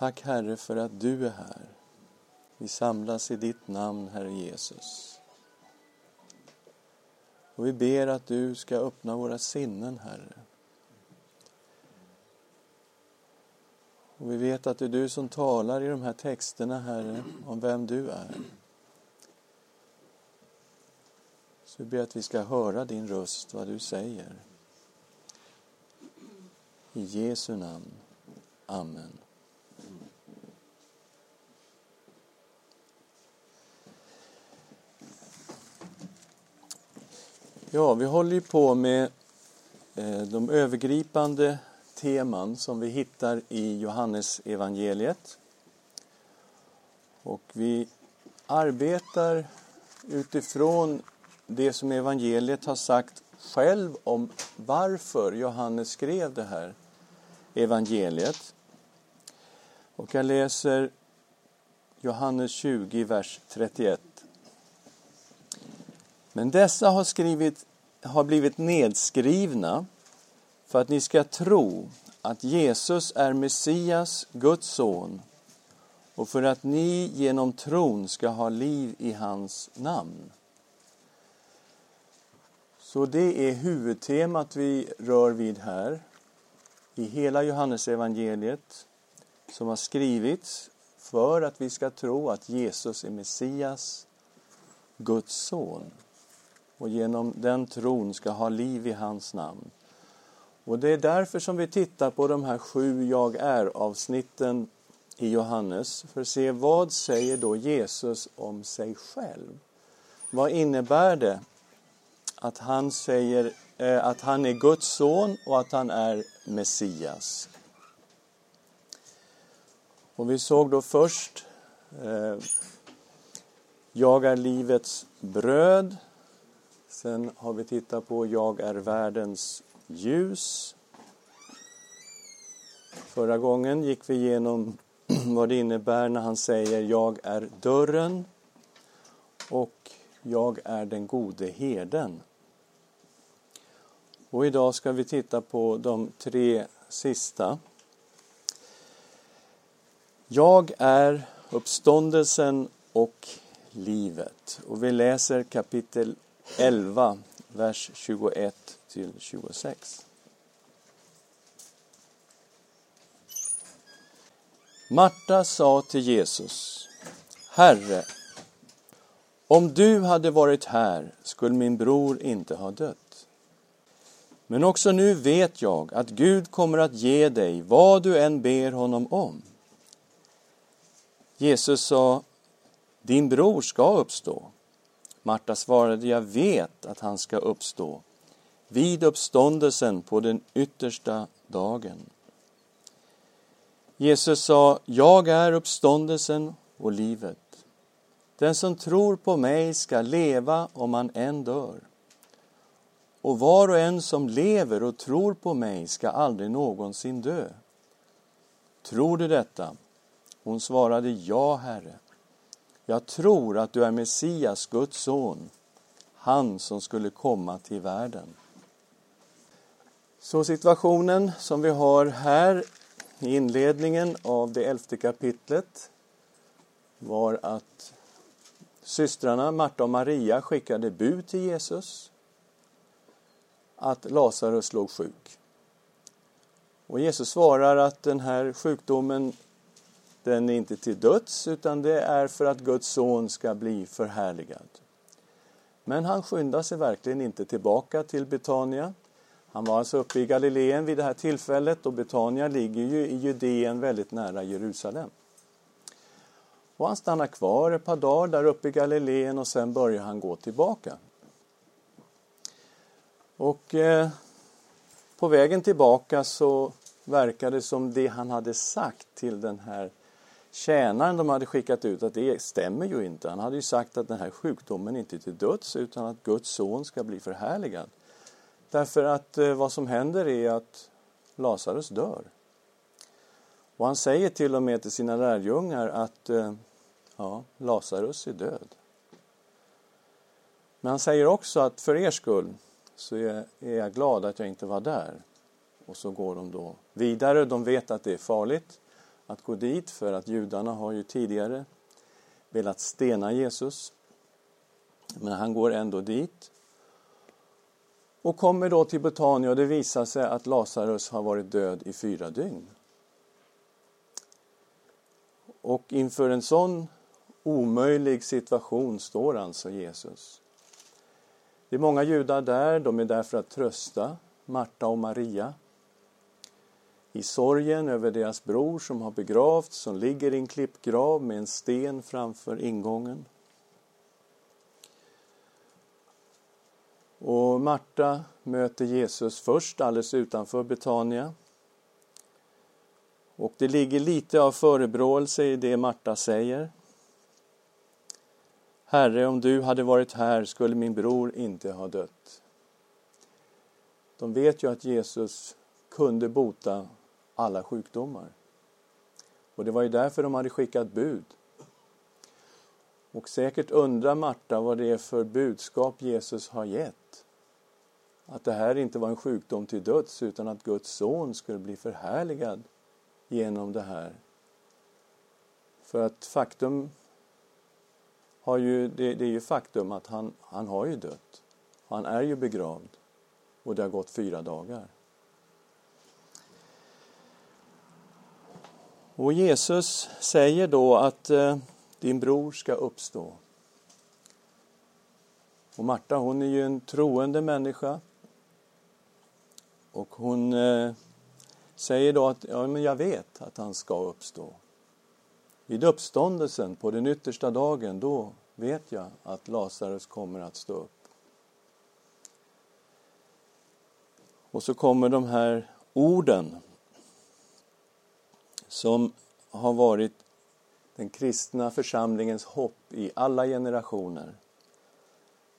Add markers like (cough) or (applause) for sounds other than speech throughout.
Tack Herre för att du är här. Vi samlas i ditt namn, Herre Jesus. Och vi ber att du ska öppna våra sinnen, Herre. Och vi vet att det är du som talar i de här texterna, Herre, om vem du är. Så vi ber att vi ska höra din röst, vad du säger. I Jesu namn. Amen. Ja, vi håller ju på med eh, de övergripande teman som vi hittar i Johannes evangeliet. Och vi arbetar utifrån det som evangeliet har sagt själv om varför Johannes skrev det här evangeliet. Och jag läser Johannes 20, vers 31. Men dessa har, skrivit, har blivit nedskrivna för att ni ska tro att Jesus är Messias, Guds son och för att ni genom tron ska ha liv i hans namn. Så det är huvudtemat vi rör vid här i hela Johannesevangeliet som har skrivits för att vi ska tro att Jesus är Messias, Guds son och genom den tron ska ha liv i hans namn. Och det är därför som vi tittar på de här sju Jag är-avsnitten i Johannes för att se vad säger då Jesus om sig själv? Vad innebär det att han säger eh, att han är Guds son och att han är Messias? Och vi såg då först eh, Jag är livets bröd. Sen har vi tittat på Jag är världens ljus. Förra gången gick vi igenom (clears throat) vad det innebär när han säger Jag är dörren och Jag är den gode herden. Och idag ska vi titta på de tre sista. Jag är uppståndelsen och livet. Och vi läser kapitel 11, vers 21 till 26. Marta sa till Jesus, Herre, om du hade varit här skulle min bror inte ha dött. Men också nu vet jag att Gud kommer att ge dig vad du än ber honom om. Jesus sa, din bror ska uppstå. Marta svarade, jag vet att han ska uppstå vid uppståndelsen på den yttersta dagen. Jesus sa, jag är uppståndelsen och livet. Den som tror på mig ska leva om han än dör. Och var och en som lever och tror på mig ska aldrig någonsin dö. Tror du detta? Hon svarade, ja, Herre. Jag tror att du är Messias, Guds son, han som skulle komma till världen. Så situationen som vi har här i inledningen av det elfte kapitlet var att systrarna Marta och Maria skickade bud till Jesus att Lazarus låg sjuk. Och Jesus svarar att den här sjukdomen den är inte till döds utan det är för att Guds son ska bli förhärligad. Men han skyndar sig verkligen inte tillbaka till Betania han var alltså uppe i Galileen vid det här tillfället och Betania ligger ju i Judeen väldigt nära Jerusalem. Och han stannar kvar ett par dagar där uppe i Galileen och sen börjar han gå tillbaka. Och eh, på vägen tillbaka så verkar det som det han hade sagt till den här tjänaren de hade skickat ut, att det stämmer ju inte. Han hade ju sagt att den här sjukdomen inte är till döds utan att Guds son ska bli förhärligad. Därför att eh, vad som händer är att Lazarus dör. Och han säger till och med till sina lärjungar att eh, ja, Lazarus är död. Men han säger också att för er skull så är jag glad att jag inte var där. Och så går de då vidare. De vet att det är farligt, att gå dit för att judarna har ju tidigare velat stena Jesus. Men han går ändå dit och kommer då till Betania och det visar sig att Lazarus har varit död i fyra dygn. Och inför en sån omöjlig situation står alltså Jesus. Det är många judar där, de är där för att trösta Marta och Maria i sorgen över deras bror som har begravts, som ligger i en klippgrav med en sten framför ingången. Och Marta möter Jesus först alldeles utanför Betania. Och det ligger lite av förebråelse i det Marta säger. Herre, om du hade varit här skulle min bror inte ha dött. De vet ju att Jesus kunde bota alla sjukdomar. Och det var ju därför de hade skickat bud. Och säkert undrar Marta vad det är för budskap Jesus har gett. Att det här inte var en sjukdom till döds utan att Guds son skulle bli förhärligad genom det här. För att faktum har ju, det, det är ju faktum att han, han har ju dött. Han är ju begravd och det har gått fyra dagar. Och Jesus säger då att eh, din bror ska uppstå. Och Marta hon är ju en troende människa. Och hon eh, säger då att ja, men jag vet att han ska uppstå. Vid uppståndelsen på den yttersta dagen, då vet jag att Lazarus kommer att stå upp. Och så kommer de här orden som har varit den kristna församlingens hopp i alla generationer.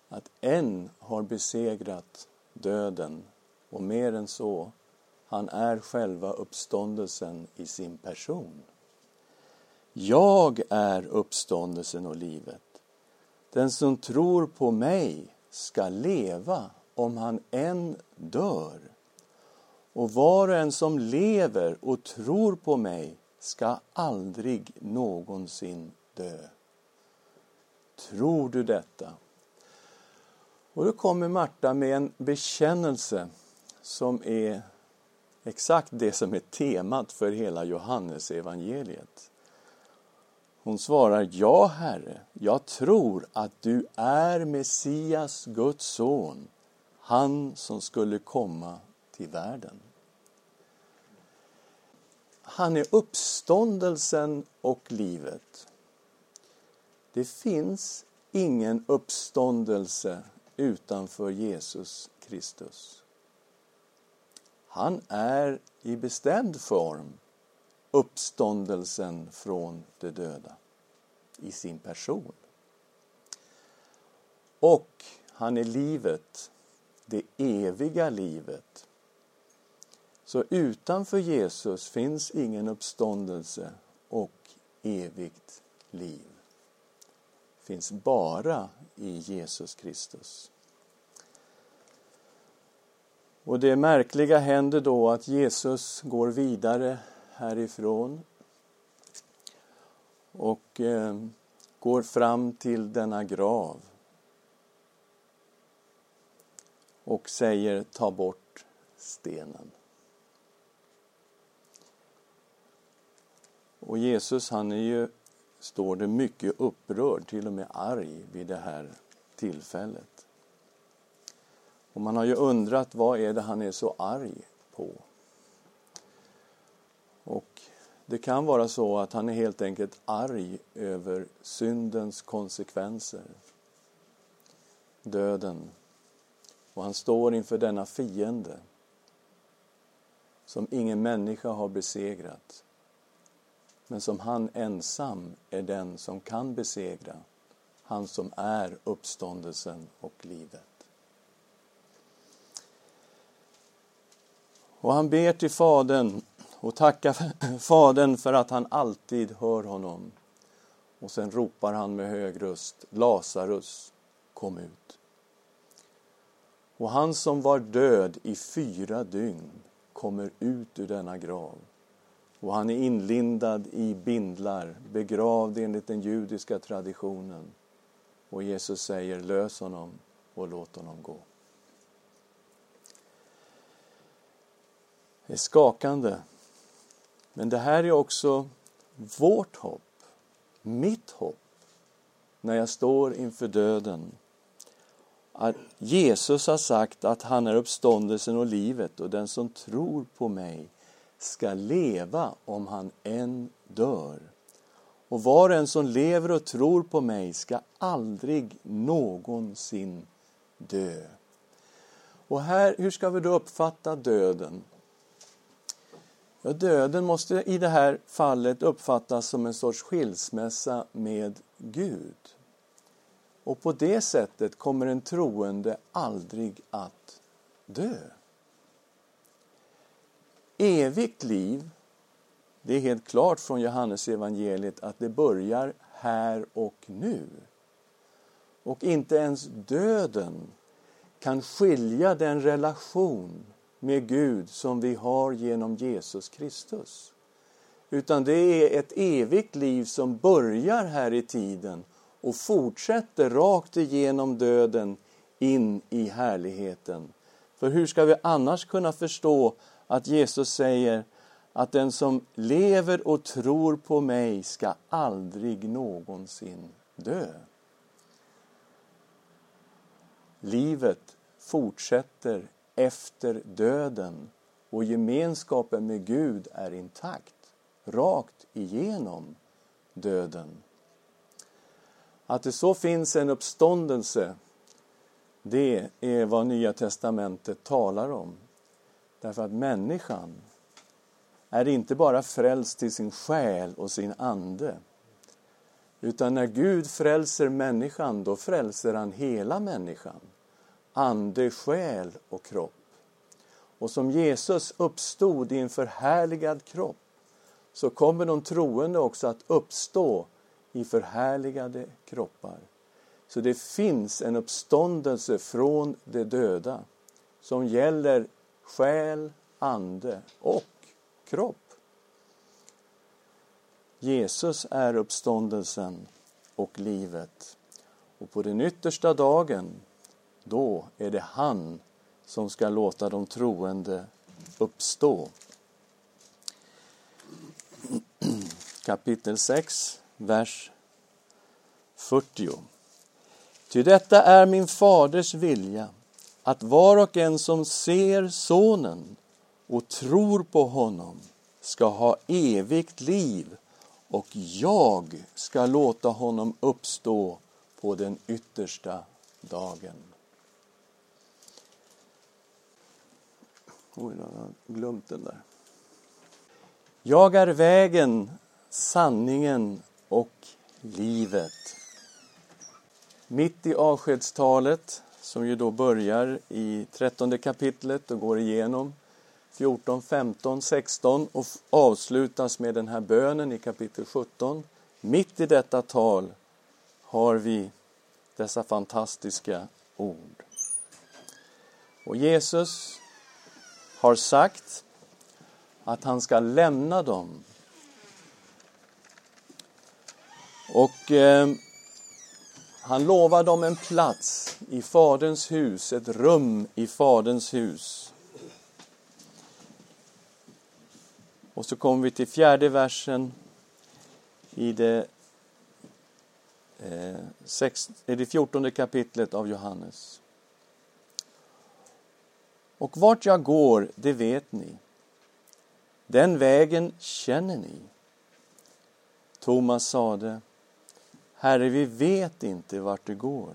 Att en har besegrat döden och mer än så, han är själva uppståndelsen i sin person. Jag är uppståndelsen och livet. Den som tror på mig ska leva om han än dör. Och var och en som lever och tror på mig ska aldrig någonsin dö. Tror du detta? Och då kommer Marta med en bekännelse som är exakt det som är temat för hela Johannesevangeliet. Hon svarar, ja Herre, jag tror att du är Messias, Guds son, han som skulle komma i världen. Han är uppståndelsen och livet. Det finns ingen uppståndelse utanför Jesus Kristus. Han är i bestämd form uppståndelsen från de döda i sin person. Och han är livet, det eviga livet. Så utanför Jesus finns ingen uppståndelse och evigt liv. finns bara i Jesus Kristus. Och det märkliga händer då att Jesus går vidare härifrån och eh, går fram till denna grav och säger ta bort stenen. Och Jesus han är ju, står det, mycket upprörd, till och med arg vid det här tillfället. Och man har ju undrat vad är det han är så arg på? Och det kan vara så att han är helt enkelt arg över syndens konsekvenser. Döden. Och han står inför denna fiende som ingen människa har besegrat men som han ensam är den som kan besegra, han som är uppståndelsen och livet. Och han ber till Fadern och tackar (laughs) Fadern för att han alltid hör honom. Och sen ropar han med hög röst, Lazarus, kom ut. Och han som var död i fyra dygn kommer ut ur denna grav och han är inlindad i bindlar, begravd enligt den judiska traditionen. Och Jesus säger lös honom och låt honom gå. Det är skakande. Men det här är också vårt hopp, mitt hopp, när jag står inför döden. Att Jesus har sagt att han är uppståndelsen och livet och den som tror på mig ska leva om han än dör. Och var och en som lever och tror på mig ska aldrig någonsin dö. Och här, hur ska vi då uppfatta döden? Ja, döden måste i det här fallet uppfattas som en sorts skilsmässa med Gud. Och på det sättet kommer en troende aldrig att dö. Evigt liv, det är helt klart från Johannes evangeliet att det börjar här och nu. Och inte ens döden kan skilja den relation med Gud som vi har genom Jesus Kristus. Utan det är ett evigt liv som börjar här i tiden och fortsätter rakt igenom döden in i härligheten. För hur ska vi annars kunna förstå att Jesus säger att den som lever och tror på mig ska aldrig någonsin dö. Livet fortsätter efter döden och gemenskapen med Gud är intakt, rakt igenom döden. Att det så finns en uppståndelse, det är vad Nya Testamentet talar om. Därför att människan är inte bara frälst till sin själ och sin ande. Utan när Gud frälser människan, då frälser han hela människan. Ande, själ och kropp. Och som Jesus uppstod i en förhärligad kropp så kommer de troende också att uppstå i förhärligade kroppar. Så det finns en uppståndelse från de döda som gäller själ, ande och kropp. Jesus är uppståndelsen och livet. Och på den yttersta dagen, då är det han som ska låta de troende uppstå. (clears throat) Kapitel 6, vers 40. Ty detta är min faders vilja, att var och en som ser Sonen och tror på honom ska ha evigt liv och jag ska låta honom uppstå på den yttersta dagen. Oj, jag har glömt den där. Jag är vägen, sanningen och livet. Mitt i avskedstalet, som ju då börjar i trettonde kapitlet och går igenom 14, 15, 16 och avslutas med den här bönen i kapitel 17. Mitt i detta tal har vi dessa fantastiska ord. Och Jesus har sagt att han ska lämna dem. Och eh, han lovar dem en plats i Faderns hus, ett rum i Faderns hus. Och så kommer vi till fjärde versen i det, eh, sex, i det fjortonde kapitlet av Johannes. Och vart jag går, det vet ni. Den vägen känner ni. Thomas sade, Herre, vi vet inte vart det går.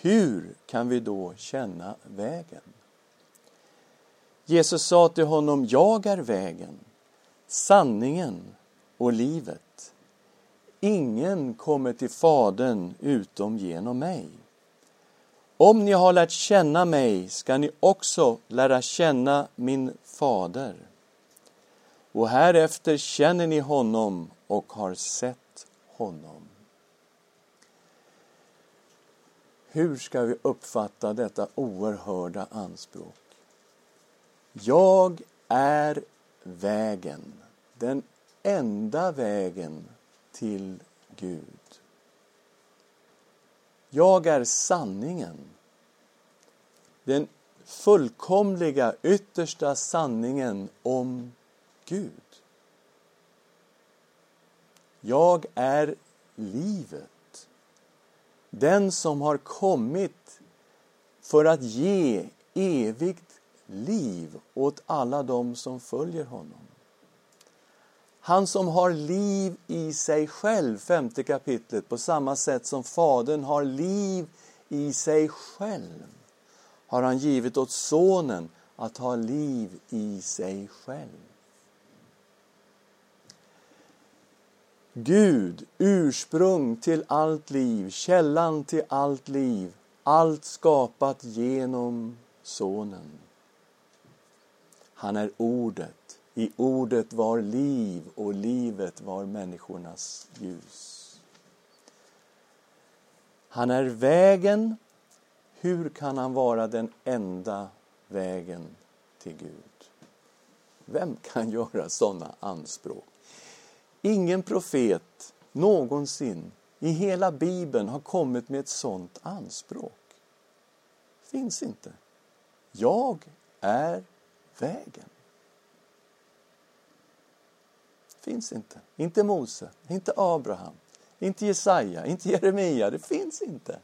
Hur kan vi då känna vägen? Jesus sa till honom, jag är vägen, sanningen och livet. Ingen kommer till Fadern utom genom mig. Om ni har lärt känna mig ska ni också lära känna min fader. Och härefter känner ni honom och har sett honom. Hur ska vi uppfatta detta oerhörda anspråk? Jag är vägen. den enda vägen till Gud. Jag är sanningen. Den fullkomliga, yttersta sanningen om Gud. Jag är livet. Den som har kommit för att ge evigt liv åt alla dem som följer honom. Han som har liv i sig själv, femte kapitlet, på samma sätt som Fadern har liv i sig själv, har han givit åt Sonen att ha liv i sig själv. Gud, ursprung till allt liv, källan till allt liv, allt skapat genom Sonen. Han är Ordet. I Ordet var liv och livet var människornas ljus. Han är vägen. Hur kan han vara den enda vägen till Gud? Vem kan göra sådana anspråk? Ingen profet någonsin i hela Bibeln har kommit med ett sådant anspråk. Finns inte. Jag är vägen. Finns inte. Inte Mose, inte Abraham, inte Jesaja, inte Jeremia. Det finns inte.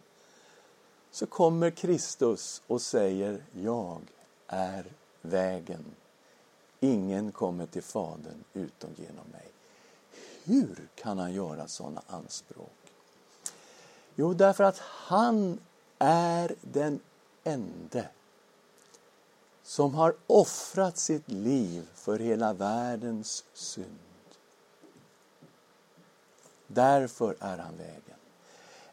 Så kommer Kristus och säger Jag är vägen. Ingen kommer till Fadern utom genom mig. Hur kan han göra sådana anspråk? Jo, därför att han är den ende som har offrat sitt liv för hela världens synd. Därför är han vägen.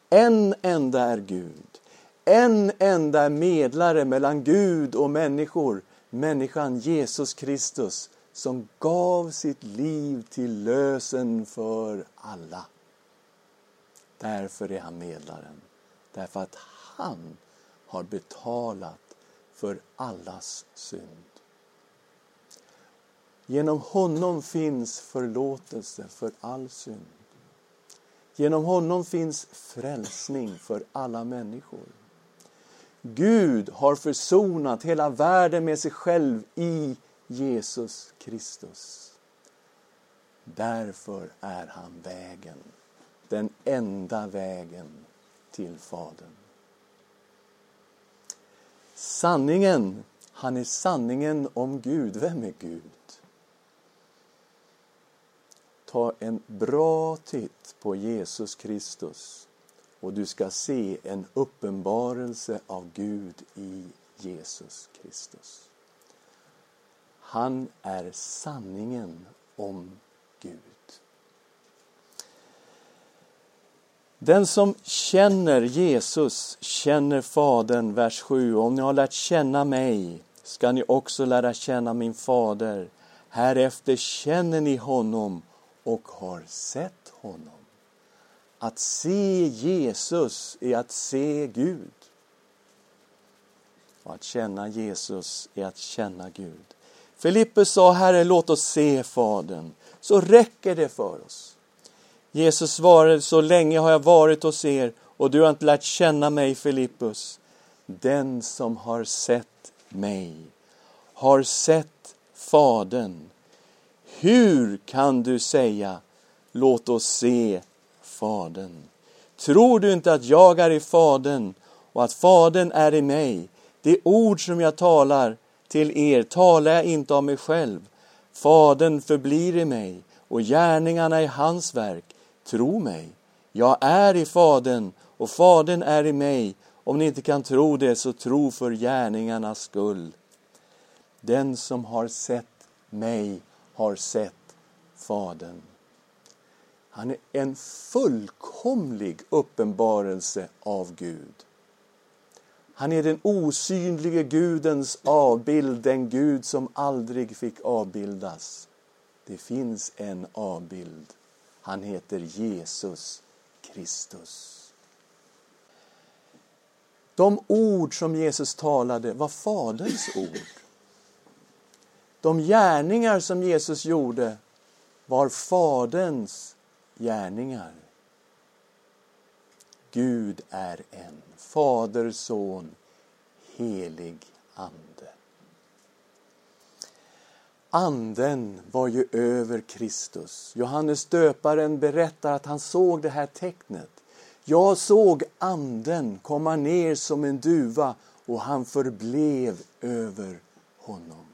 En enda är Gud. En enda medlare mellan Gud och människor, människan Jesus Kristus som gav sitt liv till lösen för alla. Därför är han medlaren. Därför att han har betalat för allas synd. Genom honom finns förlåtelse för all synd. Genom honom finns frälsning för alla människor. Gud har försonat hela världen med sig själv i Jesus Kristus. Därför är han vägen, den enda vägen till Fadern. Sanningen, han är sanningen om Gud. Vem är Gud? Ta en bra titt på Jesus Kristus och du ska se en uppenbarelse av Gud i Jesus Kristus. Han är sanningen om Gud. Den som känner Jesus känner Fadern, vers 7. Om ni har lärt känna mig ska ni också lära känna min fader. Härefter känner ni honom och har sett honom. Att se Jesus är att se Gud. Och att känna Jesus är att känna Gud. Filippus sa, Herre, låt oss se Fadern, så räcker det för oss. Jesus svarade, så länge har jag varit hos er och du har inte lärt känna mig, Filippus. Den som har sett mig har sett Fadern. Hur kan du säga, låt oss se Fadern? Tror du inte att jag är i Fadern och att Fadern är i mig? Det ord som jag talar till er talar jag inte av mig själv. Fadern förblir i mig och gärningarna i hans verk. Tro mig, jag är i Fadern och Fadern är i mig. Om ni inte kan tro det, så tro för gärningarnas skull. Den som har sett mig har sett Fadern. Han är en fullkomlig uppenbarelse av Gud. Han är den osynlige Gudens avbild, den Gud som aldrig fick avbildas. Det finns en avbild. Han heter Jesus Kristus. De ord som Jesus talade var Faderns ord. De gärningar som Jesus gjorde var Faderns gärningar. Gud är en, Fader, Son, helig Ande. Anden var ju över Kristus. Johannes döparen berättar att han såg det här tecknet. Jag såg Anden komma ner som en duva och han förblev över honom.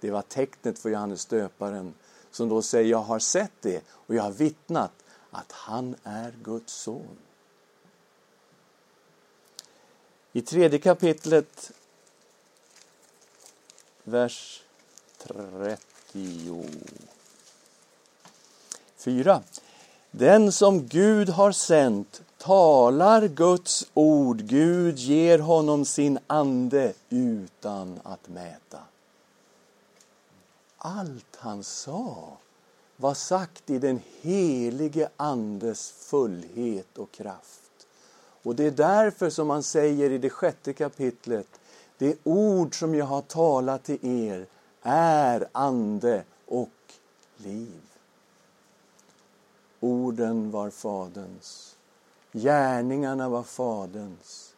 Det var tecknet för Johannes döparen som då säger jag har sett det och jag har vittnat att han är Guds son. I tredje kapitlet, vers 34. Den som Gud har sänt talar Guds ord. Gud ger honom sin ande utan att mäta. Allt han sa var sagt i den helige Andes fullhet och kraft. Och det är därför som han säger i det sjätte kapitlet Det ord som jag har talat till er är ande och liv. Orden var Faderns. Gärningarna var Faderns.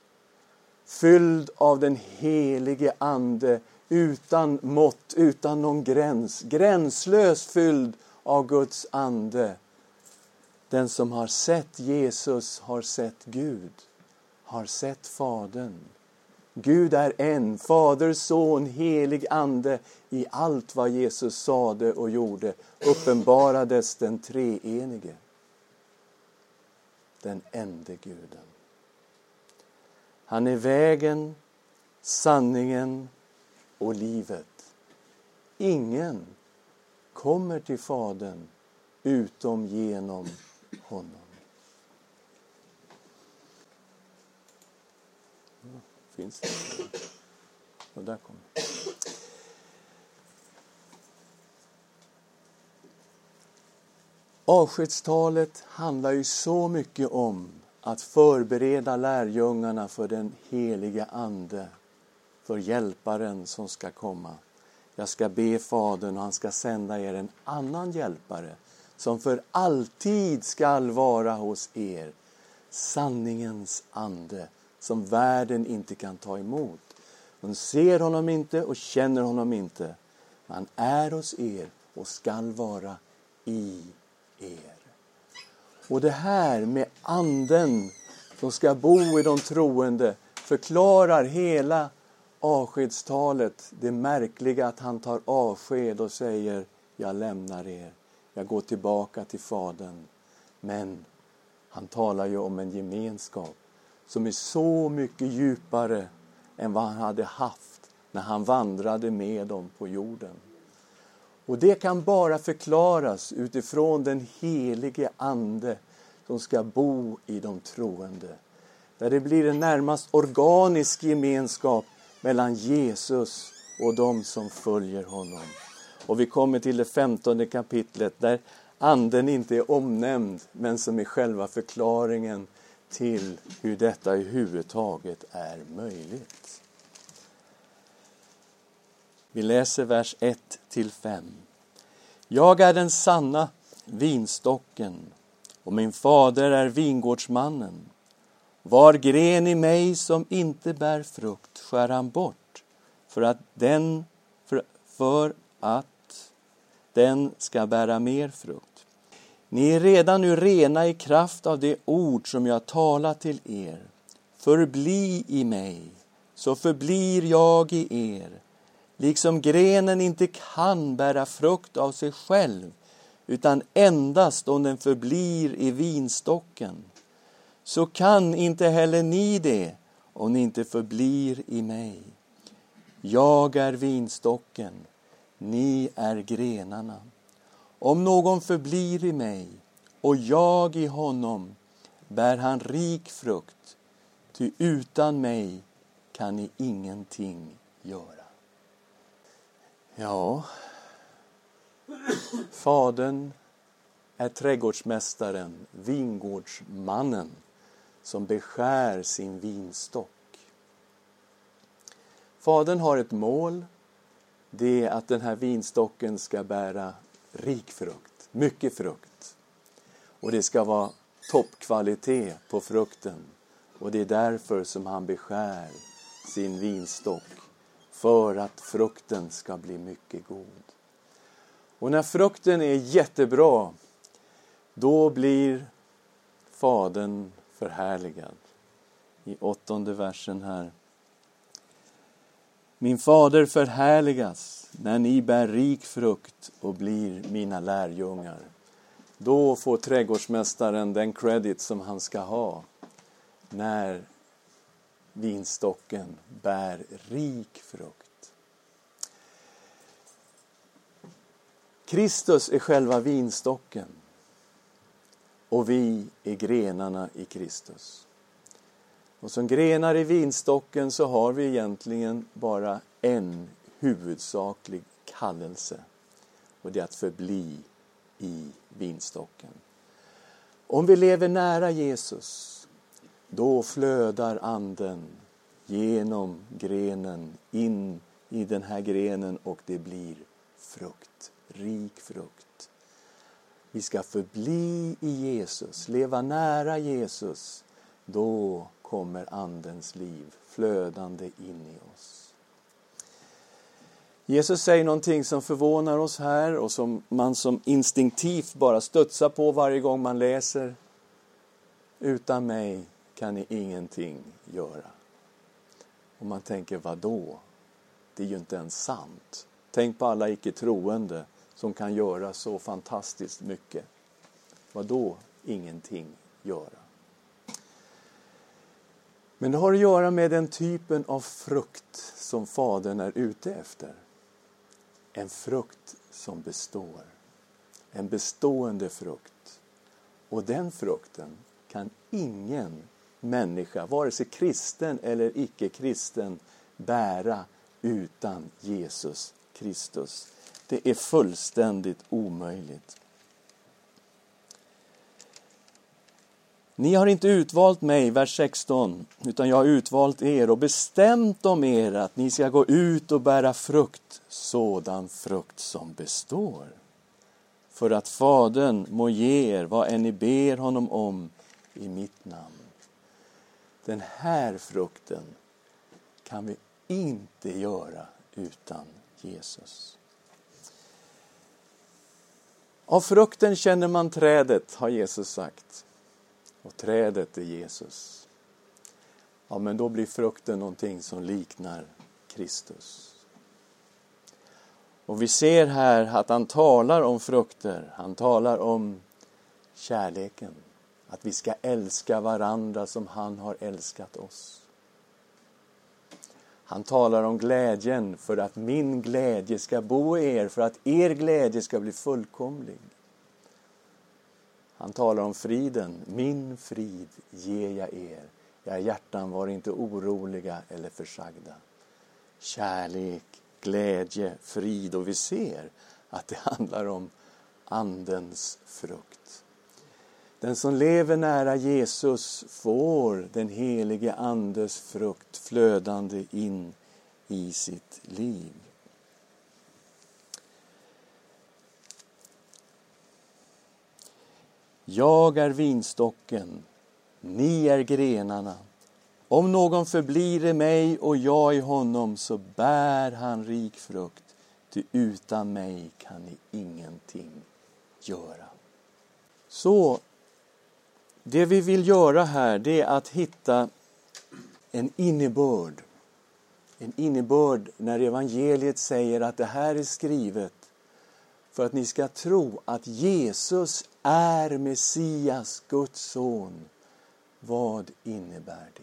Fylld av den helige Ande utan mått, utan någon gräns. Gränslös fylld av Guds ande. Den som har sett Jesus har sett Gud, har sett Fadern. Gud är en, Fader, Son, helig Ande. I allt vad Jesus sade och gjorde uppenbarades den treenige. Den ende Guden. Han är vägen, sanningen och livet. Ingen kommer till Fadern utom genom honom. Finns det? Och där kom Avskedstalet handlar ju så mycket om att förbereda lärjungarna för den heliga Ande, för hjälparen som ska komma. Jag ska be Fadern och han ska sända er en annan hjälpare som för alltid skall vara hos er, sanningens ande som världen inte kan ta emot. De ser honom inte och känner honom inte. Han är hos er och skall vara i er. Och det här med anden som ska bo i de troende förklarar hela avskedstalet det märkliga att han tar avsked och säger jag lämnar er, jag går tillbaka till Fadern. Men han talar ju om en gemenskap som är så mycket djupare än vad han hade haft när han vandrade med dem på jorden. Och det kan bara förklaras utifrån den helige Ande som ska bo i de troende. Där det blir en närmast organisk gemenskap mellan Jesus och de som följer honom. Och vi kommer till det femtonde kapitlet där Anden inte är omnämnd men som är själva förklaringen till hur detta överhuvudtaget är möjligt. Vi läser vers 1 till 5. Jag är den sanna vinstocken och min fader är vingårdsmannen. Var gren i mig som inte bär frukt skär han bort för att den, för, för att den ska bära mer frukt. Ni är redan nu rena i kraft av det ord som jag talat till er. Förbli i mig, så förblir jag i er. Liksom grenen inte kan bära frukt av sig själv utan endast om den förblir i vinstocken. Så kan inte heller ni det om ni inte förblir i mig. Jag är vinstocken, ni är grenarna. Om någon förblir i mig och jag i honom bär han rik frukt, ty utan mig kan ni ingenting göra. Ja, Fadern är trädgårdsmästaren, vingårdsmannen som beskär sin vinstock. Fadern har ett mål, det är att den här vinstocken ska bära rik frukt, mycket frukt. Och det ska vara toppkvalitet på frukten. Och det är därför som han beskär sin vinstock, för att frukten ska bli mycket god. Och när frukten är jättebra, då blir Fadern förhärligad. I åttonde versen här. Min fader förhärligas när ni bär rik frukt och blir mina lärjungar. Då får trädgårdsmästaren den credit som han ska ha när vinstocken bär rik frukt. Kristus är själva vinstocken och vi är grenarna i Kristus. Och som grenar i vinstocken så har vi egentligen bara en huvudsaklig kallelse och det är att förbli i vinstocken. Om vi lever nära Jesus då flödar anden genom grenen in i den här grenen och det blir frukt, rik frukt. Vi ska förbli i Jesus, leva nära Jesus. Då kommer Andens liv flödande in i oss. Jesus säger någonting som förvånar oss här och som man som instinktivt bara studsar på varje gång man läser. Utan mig kan ni ingenting göra. Och man tänker, vad då? Det är ju inte ens sant. Tänk på alla icke troende som kan göra så fantastiskt mycket. Vad då ingenting göra? Men det har att göra med den typen av frukt som Fadern är ute efter. En frukt som består. En bestående frukt. Och den frukten kan ingen människa, vare sig kristen eller icke-kristen, bära utan Jesus Kristus. Det är fullständigt omöjligt. Ni har inte utvalt mig, vers 16, utan jag har utvalt er och bestämt om er att ni ska gå ut och bära frukt, sådan frukt som består. För att Fadern må ge er vad än ni ber honom om i mitt namn. Den här frukten kan vi inte göra utan Jesus. Av frukten känner man trädet, har Jesus sagt. Och trädet är Jesus. Ja, men då blir frukten någonting som liknar Kristus. Och vi ser här att han talar om frukter. Han talar om kärleken. Att vi ska älska varandra som han har älskat oss. Han talar om glädjen för att min glädje ska bo i er, för att er glädje ska bli fullkomlig. Han talar om friden. Min frid ger jag er. Era hjärtan var inte oroliga eller försagda. Kärlek, glädje, frid och vi ser att det (laughs) handlar om Andens frukt. Den som lever nära Jesus får den helige Andes frukt flödande in i sitt liv. Jag är vinstocken, ni är grenarna. Om någon förblir i mig och jag i honom så bär han rik frukt, ty utan mig kan ni ingenting göra. Så det vi vill göra här det är att hitta en innebörd. En innebörd när evangeliet säger att det här är skrivet för att ni ska tro att Jesus är Messias, Guds son. Vad innebär det?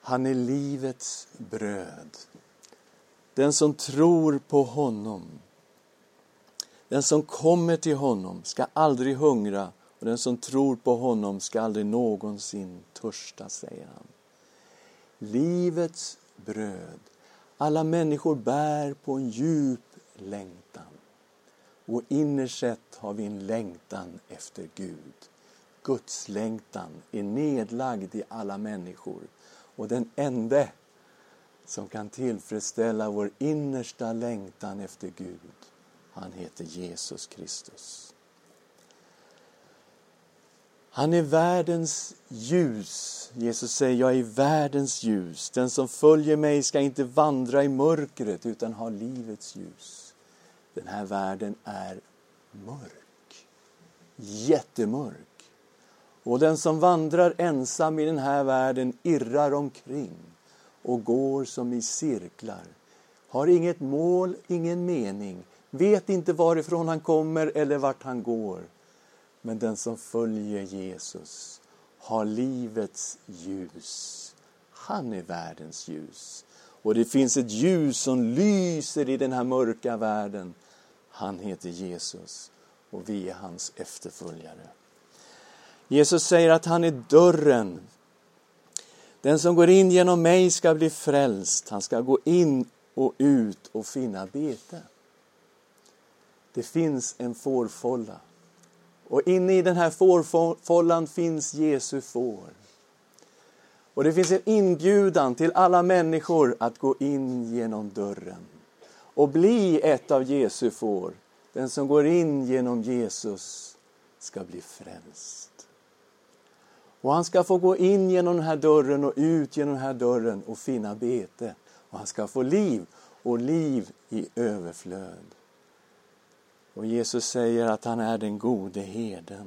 Han är livets bröd. Den som tror på honom den som kommer till honom ska aldrig hungra och den som tror på honom ska aldrig någonsin törsta, säger han. Livets bröd. Alla människor bär på en djup längtan. Och innerst sett har vi en längtan efter Gud. Guds längtan är nedlagd i alla människor. Och den ende som kan tillfredsställa vår innersta längtan efter Gud. Han heter Jesus Kristus. Han är världens ljus. Jesus säger, jag är världens ljus. Den som följer mig ska inte vandra i mörkret utan ha livets ljus. Den här världen är mörk. Jättemörk. Och den som vandrar ensam i den här världen irrar omkring och går som i cirklar. Har inget mål, ingen mening, vet inte varifrån han kommer eller vart han går. Men den som följer Jesus har livets ljus. Han är världens ljus. Och det finns ett ljus som lyser i den här mörka världen. Han heter Jesus och vi är hans efterföljare. Jesus säger att han är dörren. Den som går in genom mig ska bli frälst. Han ska gå in och ut och finna bete. Det finns en fårfålla. Och inne i den här fårfållan finns Jesu får. Och det finns en inbjudan till alla människor att gå in genom dörren och bli ett av Jesu får. Den som går in genom Jesus ska bli frälst. Och han ska få gå in genom den här dörren och ut genom den här dörren och finna bete. Och han ska få liv och liv i överflöd. Och Jesus säger att han är den gode heden.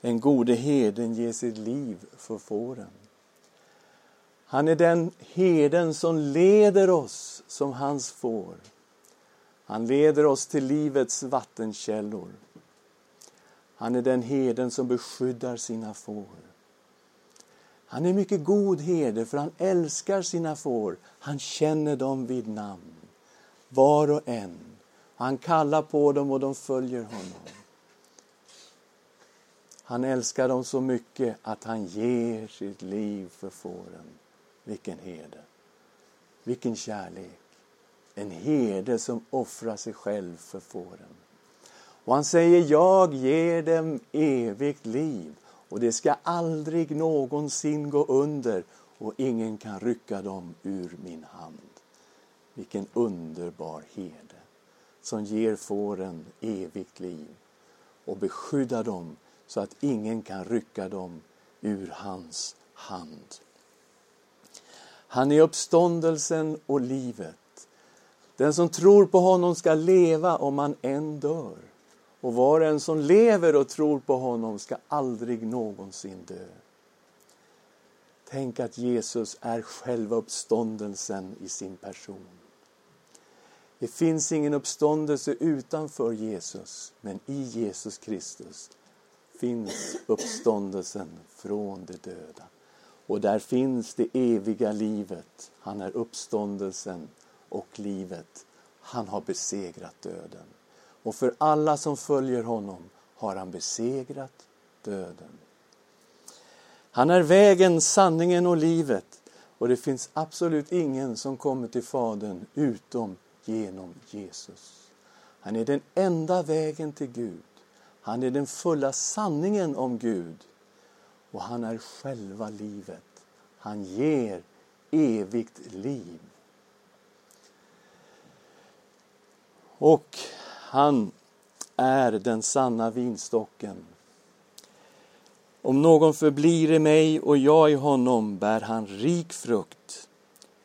En gode heden ger sitt liv för fåren. Han är den heden som leder oss som hans får. Han leder oss till livets vattenkällor. Han är den heden som beskyddar sina får. Han är mycket god herde för han älskar sina får. Han känner dem vid namn, var och en. Han kallar på dem och de följer honom. Han älskar dem så mycket att han ger sitt liv för fåren. Vilken herde! Vilken kärlek! En herde som offrar sig själv för fåren. Och han säger, jag ger dem evigt liv och det ska aldrig någonsin gå under och ingen kan rycka dem ur min hand. Vilken underbar herde som ger fåren evigt liv och beskyddar dem så att ingen kan rycka dem ur hans hand. Han är uppståndelsen och livet. Den som tror på honom ska leva om han än dör. Och var och en som lever och tror på honom ska aldrig någonsin dö. Tänk att Jesus är själva uppståndelsen i sin person. Det finns ingen uppståndelse utanför Jesus, men i Jesus Kristus finns uppståndelsen från de döda. Och där finns det eviga livet. Han är uppståndelsen och livet. Han har besegrat döden. Och för alla som följer honom har han besegrat döden. Han är vägen, sanningen och livet. Och det finns absolut ingen som kommer till Fadern utom genom Jesus. Han är den enda vägen till Gud. Han är den fulla sanningen om Gud. Och han är själva livet. Han ger evigt liv. Och han är den sanna vinstocken. Om någon förblir i mig och jag i honom bär han rik frukt.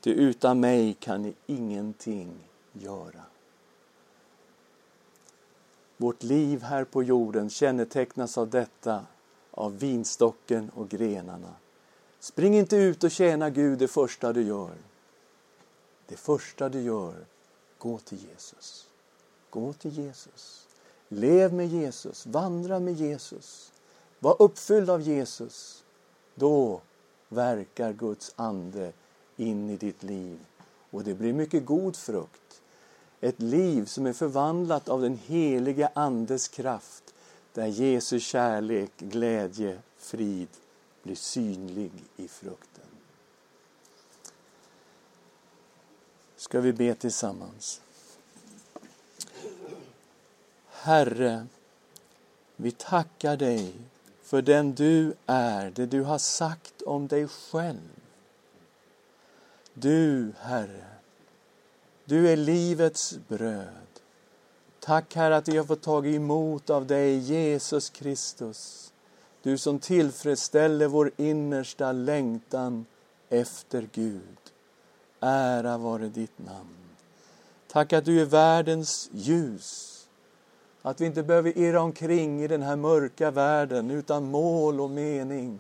Ty utan mig kan ni ingenting göra. Vårt liv här på jorden kännetecknas av detta, av vinstocken och grenarna. Spring inte ut och tjäna Gud det första du gör. Det första du gör, gå till Jesus. Gå till Jesus. Lev med Jesus, vandra med Jesus. Var uppfylld av Jesus. Då verkar Guds ande in i ditt liv och det blir mycket god frukt. Ett liv som är förvandlat av den heliga Andes kraft där Jesu kärlek, glädje, frid blir synlig i frukten. Ska vi be tillsammans. Herre, vi tackar dig för den du är, det du har sagt om dig själv. Du, Herre, du är livets bröd. Tack Herre att vi har fått tag emot av dig, Jesus Kristus. Du som tillfredsställer vår innersta längtan efter Gud. Ära vare ditt namn. Tack att du är världens ljus. Att vi inte behöver irra omkring i den här mörka världen utan mål och mening.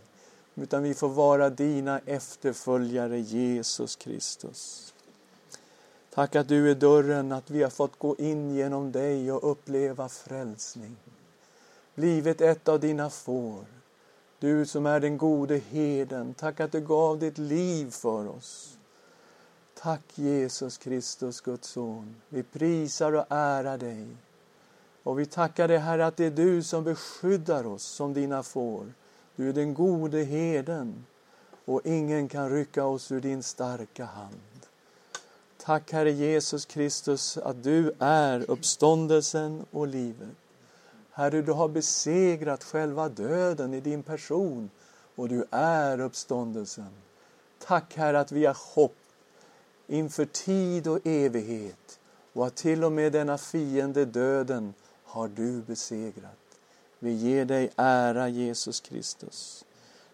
Utan vi får vara dina efterföljare, Jesus Kristus. Tack att du är dörren, att vi har fått gå in genom dig och uppleva frälsning. Blivit ett av dina får. Du som är den gode heden, tack att du gav ditt liv för oss. Tack Jesus Kristus, Guds son. Vi prisar och ärar dig. Och vi tackar dig Herre att det är du som beskyddar oss som dina får. Du är den gode heden och ingen kan rycka oss ur din starka hand. Tack Herre Jesus Kristus att du är uppståndelsen och livet. Herre, du har besegrat själva döden i din person och du är uppståndelsen. Tack Herre att vi har hopp inför tid och evighet och att till och med denna fiende döden har du besegrat. Vi ger dig ära Jesus Kristus.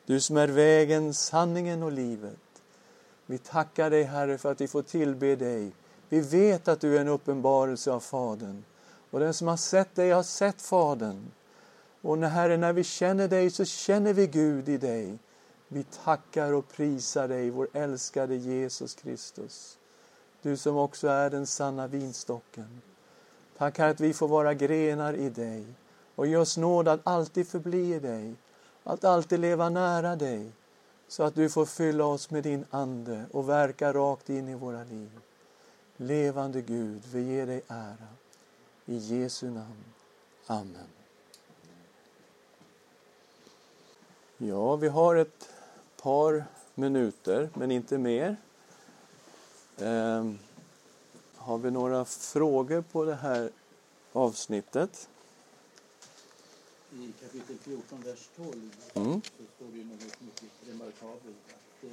Du som är vägen, sanningen och livet. Vi tackar dig Herre för att vi får tillbe dig. Vi vet att du är en uppenbarelse av Fadern. Och den som har sett dig har sett Fadern. Och när, Herre, när vi känner dig så känner vi Gud i dig. Vi tackar och prisar dig, vår älskade Jesus Kristus. Du som också är den sanna vinstocken. Tack Herre att vi får vara grenar i dig och ge oss nåd att alltid förbli i dig, att alltid leva nära dig så att du får fylla oss med din Ande och verka rakt in i våra liv. Levande Gud, vi ger dig ära. I Jesu namn. Amen. Ja, vi har ett par minuter, men inte mer. Eh, har vi några frågor på det här avsnittet? I kapitel 14, vers 12 mm. så står det något mycket remarkabelt. Att eh,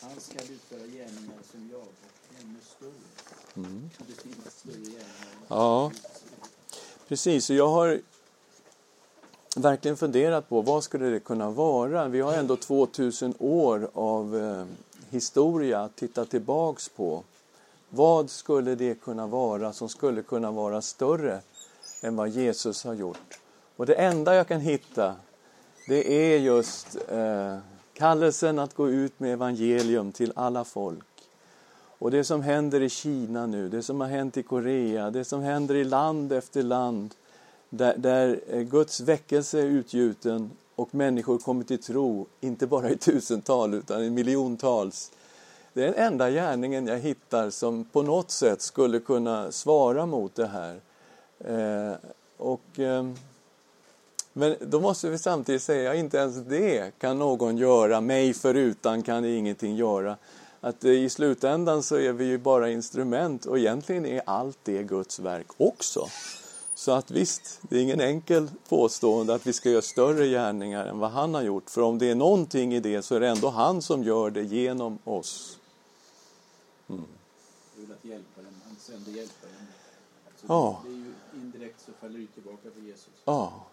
han ska utföra gärningar som jag och ännu större. Mm. Det större gärningar. Ja, precis. Jag har verkligen funderat på vad skulle det kunna vara? Vi har ändå 2000 år av eh, historia att titta tillbaks på. Vad skulle det kunna vara som skulle kunna vara större än vad Jesus har gjort? Och det enda jag kan hitta det är just eh, kallelsen att gå ut med evangelium till alla folk. Och det som händer i Kina nu, det som har hänt i Korea, det som händer i land efter land där, där eh, Guds väckelse är utgjuten och människor kommer till tro, inte bara i tusental utan i miljontals. Det är den enda gärningen jag hittar som på något sätt skulle kunna svara mot det här. Eh, och, eh, men då måste vi samtidigt säga, inte ens det kan någon göra, mig förutan kan ingenting göra. Att eh, i slutändan så är vi ju bara instrument och egentligen är allt det Guds verk också. Så att visst, det är ingen enkel påstående att vi ska göra större gärningar än vad han har gjort. För om det är någonting i det så är det ändå han som gör det genom oss. Mm. Ja. Det är ju indirekt så faller det tillbaka på Jesus. Ja.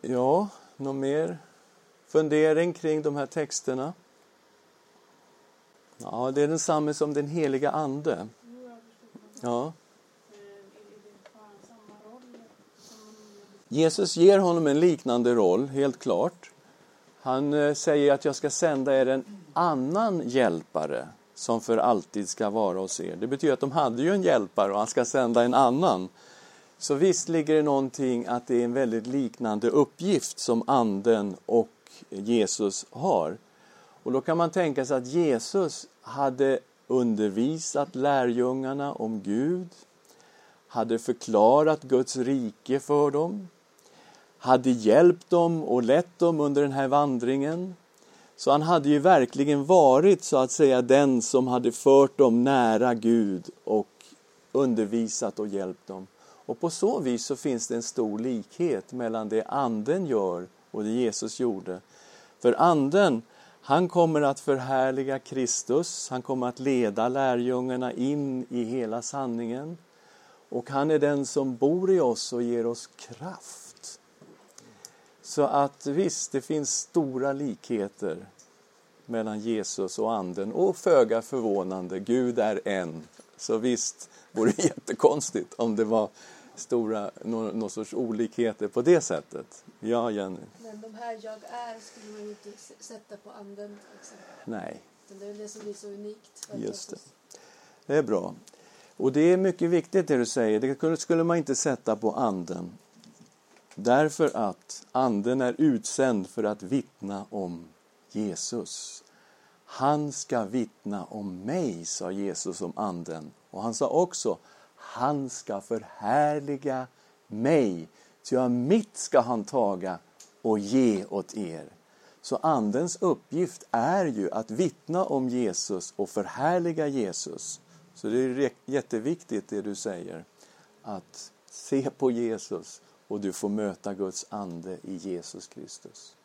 Ja, någon mer fundering kring de här texterna? Ja, det är densamma som den heliga Ande. Ja. Jesus ger honom en liknande roll, helt klart. Han eh, säger att jag ska sända er en annan hjälpare som för alltid ska vara hos er. Det betyder att de hade ju en hjälpare och han ska sända en annan. Så visst ligger det någonting att det är en väldigt liknande uppgift som anden och Jesus har. Och då kan man tänka sig att Jesus hade undervisat lärjungarna om Gud, hade förklarat Guds rike för dem, hade hjälpt dem och lett dem under den här vandringen. Så han hade ju verkligen varit så att säga den som hade fört dem nära Gud och undervisat och hjälpt dem. Och på så vis så finns det en stor likhet mellan det anden gör och det Jesus gjorde. För anden, han kommer att förhärliga Kristus, han kommer att leda lärjungarna in i hela sanningen. Och han är den som bor i oss och ger oss kraft. Så att visst, det finns stora likheter mellan Jesus och anden och föga förvånande, Gud är en. Så visst vore jättekonstigt om det var stora, någon, någon sorts olikheter på det sättet. Ja, Jenny? Men de här jag är skulle man ju inte sätta på anden exempel. Nej, Det är det som blir så unikt. för Just det. Det är bra. Och det är mycket viktigt det du säger. Det skulle man inte sätta på anden. Därför att anden är utsänd för att vittna om Jesus. Han ska vittna om mig, sa Jesus om anden. Och han sa också, han ska förhärliga mig. ty av mitt ska han taga och ge åt er. Så andens uppgift är ju att vittna om Jesus och förhärliga Jesus. Så det är jätteviktigt det du säger. Att se på Jesus och du får möta Guds ande i Jesus Kristus.